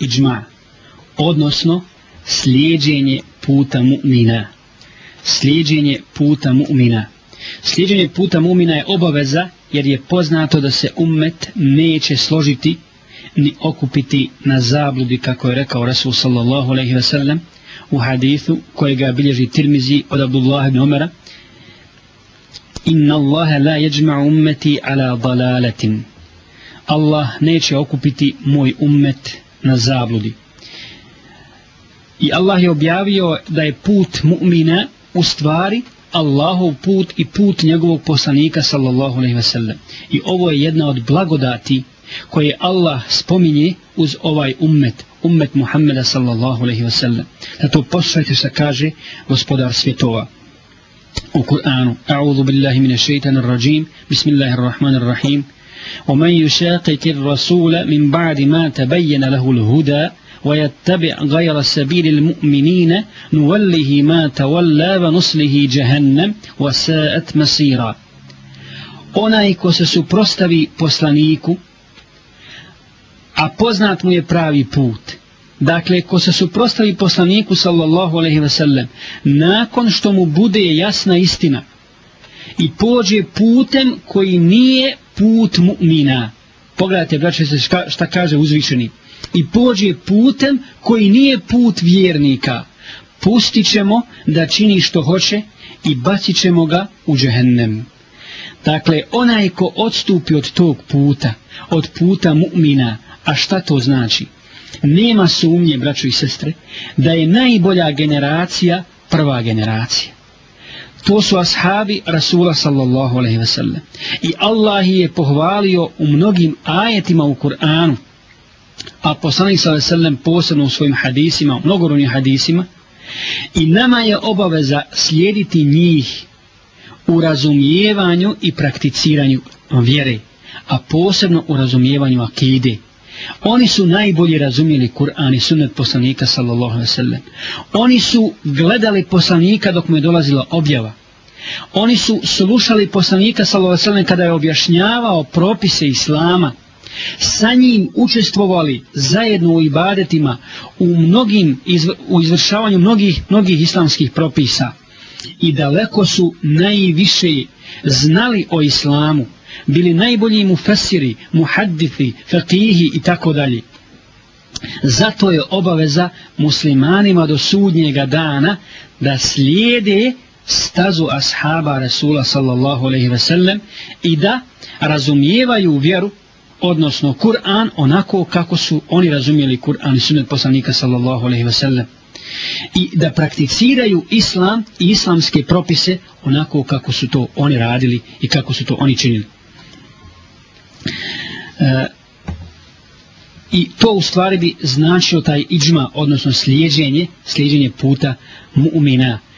iđma, odnosno slijedjenje puta mu'mina. Slijedjenje puta mu'mina. Slijedjenje puta mu'mina je obaveza jer je poznato da se ummet neće složiti ni okupiti na zabludi kako je rekao Rasul sallallahu alaihi ve sellem u hadithu kojega bilježi Tirmizi od Abdullah ibn Umara Inna Allahe la jeđma ummeti ala dalaletin Allah neće okupiti moj ummet na zabludi. I Allah je objavio da je put mu'mina u stvari Allahov put i put njegovog poslanika sallallahu alejhi ve sellem. I ovo je jedna od blagodati koje Allah spominje uz ovaj ummet, ummet Muhammeda sallallahu alejhi ve sellem. Zato poslušajte šta kaže Gospodar svjetova. U Kur'anu: A'udhu billahi minash shaitanir rajim. Bismillahir rahmanir rahim. ومن يشاقق الرسول من بعد ما تبين له الهدى ويتبع غير سبيل المؤمنين نوله ما تولى ونصله جهنم وساءت مسيرا onaj ko se suprostavi poslaniku, a poznat mu je pravi put. Dakle, ko se suprostavi poslaniku sallallahu alaihi ve sellem, nakon što mu bude jasna istina i pođe putem koji nije put mu'mina. Pogledajte, braće, šta, šta kaže uzvišeni. I pođe putem koji nije put vjernika. Pustit ćemo da čini što hoće i bacit ćemo ga u džehennem. Dakle, onaj ko odstupi od tog puta, od puta mu'mina, a šta to znači? Nema sumnje, braćo i sestre, da je najbolja generacija prva generacija to su ashabi Rasula sallallahu alaihi ve sellem. I Allah je pohvalio u mnogim ajetima u Kur'anu, a poslanik sallallahu alaihi ve sellem posebno u svojim hadisima, u mnogorunim hadisima, i nama je obaveza slijediti njih u razumijevanju i prakticiranju vjere, a posebno u razumijevanju akide. Oni su najbolje razumjeli Kur'an i sunnet poslanika sallallahu alaihi sallam. Oni su gledali poslanika dok mu je dolazila objava. Oni su slušali poslanika sallallahu alaihi sallam kada je objašnjavao propise Islama. Sa njim učestvovali zajedno u ibadetima u, mnogim, u izvršavanju mnogih, mnogih islamskih propisa. I daleko su najviše znali o Islamu bili najbolji mufesiri, muhaddifi, fakihi i tako dalje. Zato je obaveza muslimanima do sudnjega dana da slijede stazu ashaba Rasula sallallahu alaihi ve sellem i da razumijevaju vjeru, odnosno Kur'an, onako kako su oni razumijeli Kur'an i sunet poslanika sallallahu alaihi ve sellem i da prakticiraju islam i islamske propise onako kako su to oni radili i kako su to oni činili. E, i to u stvari bi značio taj iđma, odnosno slijedženje, slijedženje puta mu'mina. Uh,